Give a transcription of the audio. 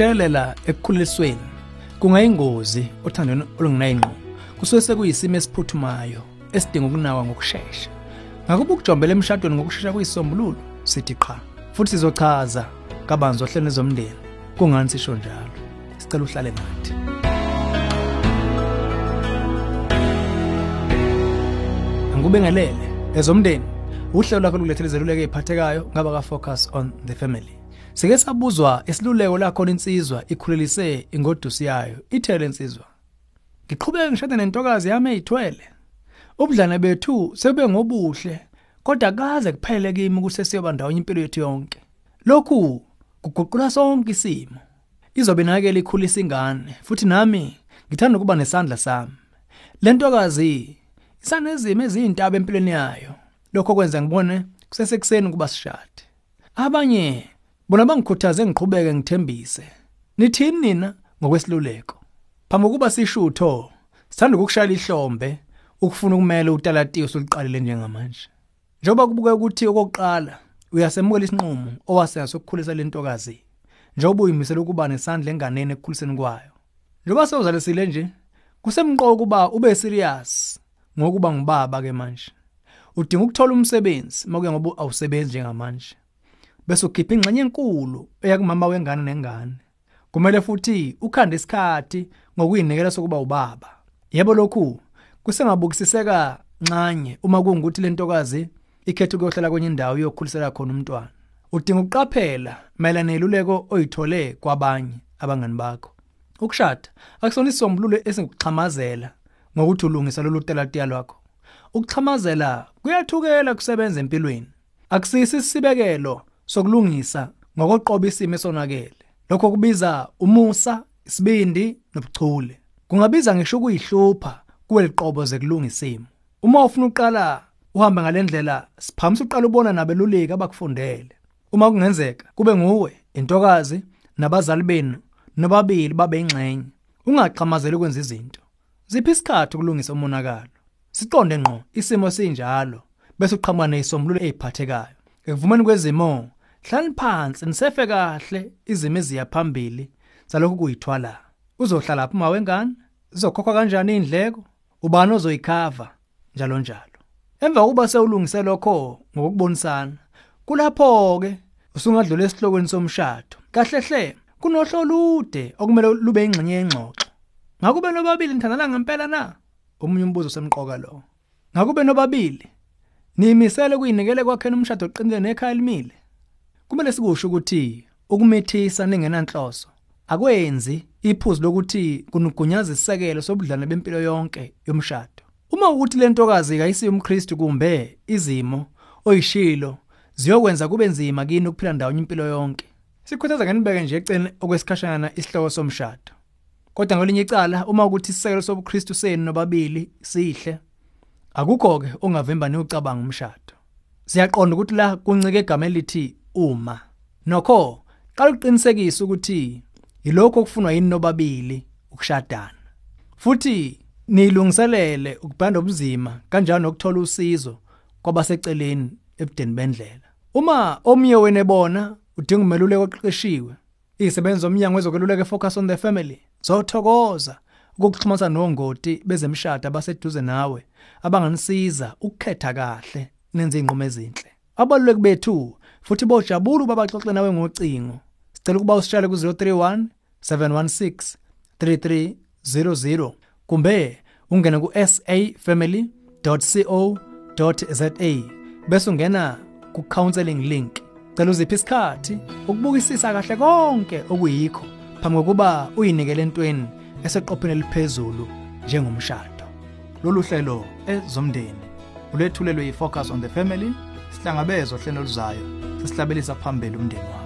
ukushelela ekukhulisweni kungayingozi othandweni olungenayingqo kusuke sekuyisimo esiphuthumayo esidinga ukunawa ngokusheshsha ngakuba ukujombela emshadweni ngokushesha kuyisombululo sithi qha futhi sizochaza kabanzi ohlelo nezomndeni kungani sisho njalo? Sicela uhlale nathi angikubengelele ezomndeni uhlelo lakho lokulethela izeluleko eziphathekayo ngaba ka focus on the family. Sike sabuzwa isiluleko lakho insizwa ikhulelise ingodusi yayo ithele insizwa. Ngiqhubeke ngishade nentokazi yami eyithwele. Ubudlane bethu sebe ngobuhle kodwa kaze kuphele kimi kusesiyoba ndawonye impilo yethu yonke. Lokhu kuguqula sonke isimo. Izobe nakele ikhulisa ingane futhi nami ngithanda ukuba nesandla sami. Lentokazi isanezimo eziyintaba empilweni yayo. Lokho kwenza ngibone kusesekuseni kuba sishade. Abanye bona bangikhuthaze ngiqhubeke ngithembise. Nithini nina ngokwesiluleko? Phambi kokuba sishutho sithanda ukukushaya ihlombe ukufuna ukumela utalatiyo soliqalile njengamanje. Njengoba kubuke ukuthi okokuqala uyasemukela isinqumo owasenza sokukhulisa lentokazi njengoba uyimisela ukuba nesandla enganeni ekukhuliseni kwayo. Njengoba sewuzalisile nje kusemqoko ukuba ube serious ngokuba ngubaba ke manje. Udinga ukuthola umsebenzi makuya ngoba awusebenzi njengamanje. Bese ukhipha ingxenye enkulu eyakumama wengane nengane. Kumele futhi ukhande isikhathi ngokuyinikela sokuba ubaba. Yebo lokhu kusengabukisiseka ncanye uma kungukuthi lentokazi ikhetha ukuyohlala kwenye indawo yokukhulisela khona umntwana. Udinga ukuqaphela mayelana neluleko oyithole kwabanye abangani bakho. Ukushada akusona isisombululo esingikuxhamazela ngokuthi ulungisa lolu telatiya lwakho. Ukuxhamazela kuyathukela kusebenza empilweni. Akusisi isibekelo sokulungisa ngokoqobo isimo esonakele. Lokho kubiza umusa isibindi nobuchule. Kungabiza ngisho ukuyihlupha kuwe liqobo zekulungisa isimo. Uma ufuna uqala uhamba ngalendlela siphamisa uqala ubona nabeluleki abakufundele. Uma kungenzeka kube nguwe intokazi nabazali benu nobabili babe ingxenye ungaxhamazeli ukwenza izinto. Ziphi isikhathi ukulungisa umonakalo? Siqonde ngqo isimo sinjalo bese uqhamuka nezisombululo eziphathekayo ekuvumeni kwezimo hlali phansi nisefe kahle izimo eziya phambili zalokhu kuyithwala. Uzohlala phi mawengane zizokhokhwa kanjani indleko ubani ozoyikhava? Njalo njalo. Emva kokuba sewulungise lokho ngokubonisana kulapho ke usungadlula esihlokweni somshado. Kahle hle kunohlo lude okumele lube ingxenye yengxoxo. Ngakube nobabili nithandana ngempela na? Omunye umbuzo semqoka lo. Ngakube nobabili niyimisele kuyinikele kwakhena umshado oqinile nekhaya limile kumele sikusho ukuthi ukumithisa ningenanhloso akwenzi iphuzu lokuthi kunugunyaza isisekelo sobudlane bempilo yonke yomshado. Uma ukuthi lentokazi kayisiyo umKristu kumbe izimo oyishilo ziyokwenza kube nzima kini ukuphila ndawonye impilo yonke. Sikhuthaza ngenibeke nje ecene okwesikhashana isihloko somshado. Kodwa ngolinye icala uma ukuthi isisekelo sobuKristu senu nobabili sihle akukho ke ongavimba neucabanga umshado. Siyaqonda ukuthi la kuncike igama elithi uma. Nokho qala uqinisekise ukuthi yilokho okufunwa yini nobabili ukushadana. Futhi nilungiselele ukubhanda ubuzima kanjalo nokuthola usizo kwabaseceleni ebudeni bendlela. Uma omnye wena ebona udinga umeluleko oqeqeshiwe izisebenzi zomnyango wezokweluleka focus on the family zothokoza ukukuxhumana nongoti bezemshado abaseduze nawe abanganisiza ukukhetha kahle nenze inqumo ezinhle. Abaluleki bethu futhi bojabula babaxoxe nawe ngocingo. Sicela ukuba usishale ku 031 716 3300 kumbe ungene ku safamily.co.za bese ungena ku counseling link. Cela uziphi isikhathi ukubukisisa kahle konke okuyikho phambi kokuba uyinikele entweni eseqopheni eliphezulu njengomshado. Lolu hlelo ezomndeni ulethulelwe yifocus on the family sihlangabezwa hlelo luzayo sesihlabelisa phambili umndeni